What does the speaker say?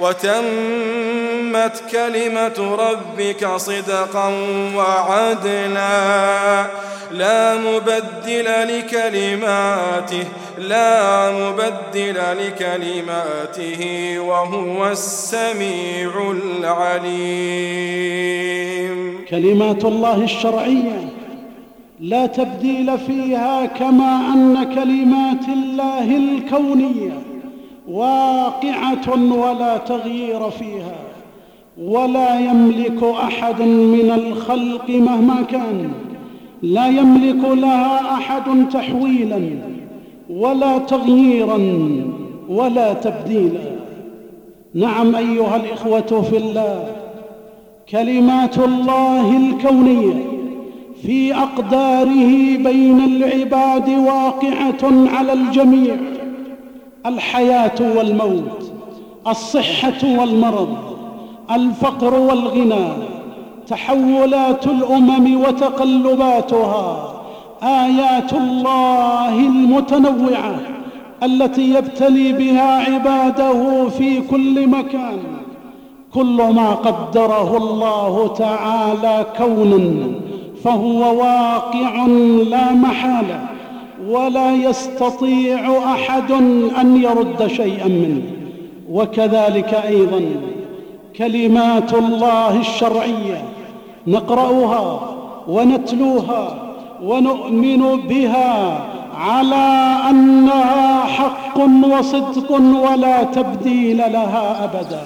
وتمت كلمة ربك صدقا وعدلا. لا مبدل لكلماته لا مبدل لكلماته وهو السميع العليم. كلمات الله الشرعية لا تبديل فيها كما أن كلمات الله الكونية واقعة ولا تغيير فيها ولا يملك أحد من الخلق مهما كان لا يملك لها أحد تحويلا ولا تغييرا ولا تبديلا. نعم أيها الإخوة في الله كلمات الله الكونية في أقداره بين العباد واقعة على الجميع. الحياة والموت الصحة والمرض الفقر والغنى تحولات الأمم وتقلباتها آيات الله المتنوعة التي يبتلي بها عباده في كل مكان. كل ما قدره الله تعالى كونا فهو واقع لا محالة. ولا يستطيع أحد أن يرد شيئا منه. وكذلك أيضا كلمات الله الشرعية نقرأها ونتلوها ونؤمن بها على أنها حق وصدق ولا تبديل لها ابدا.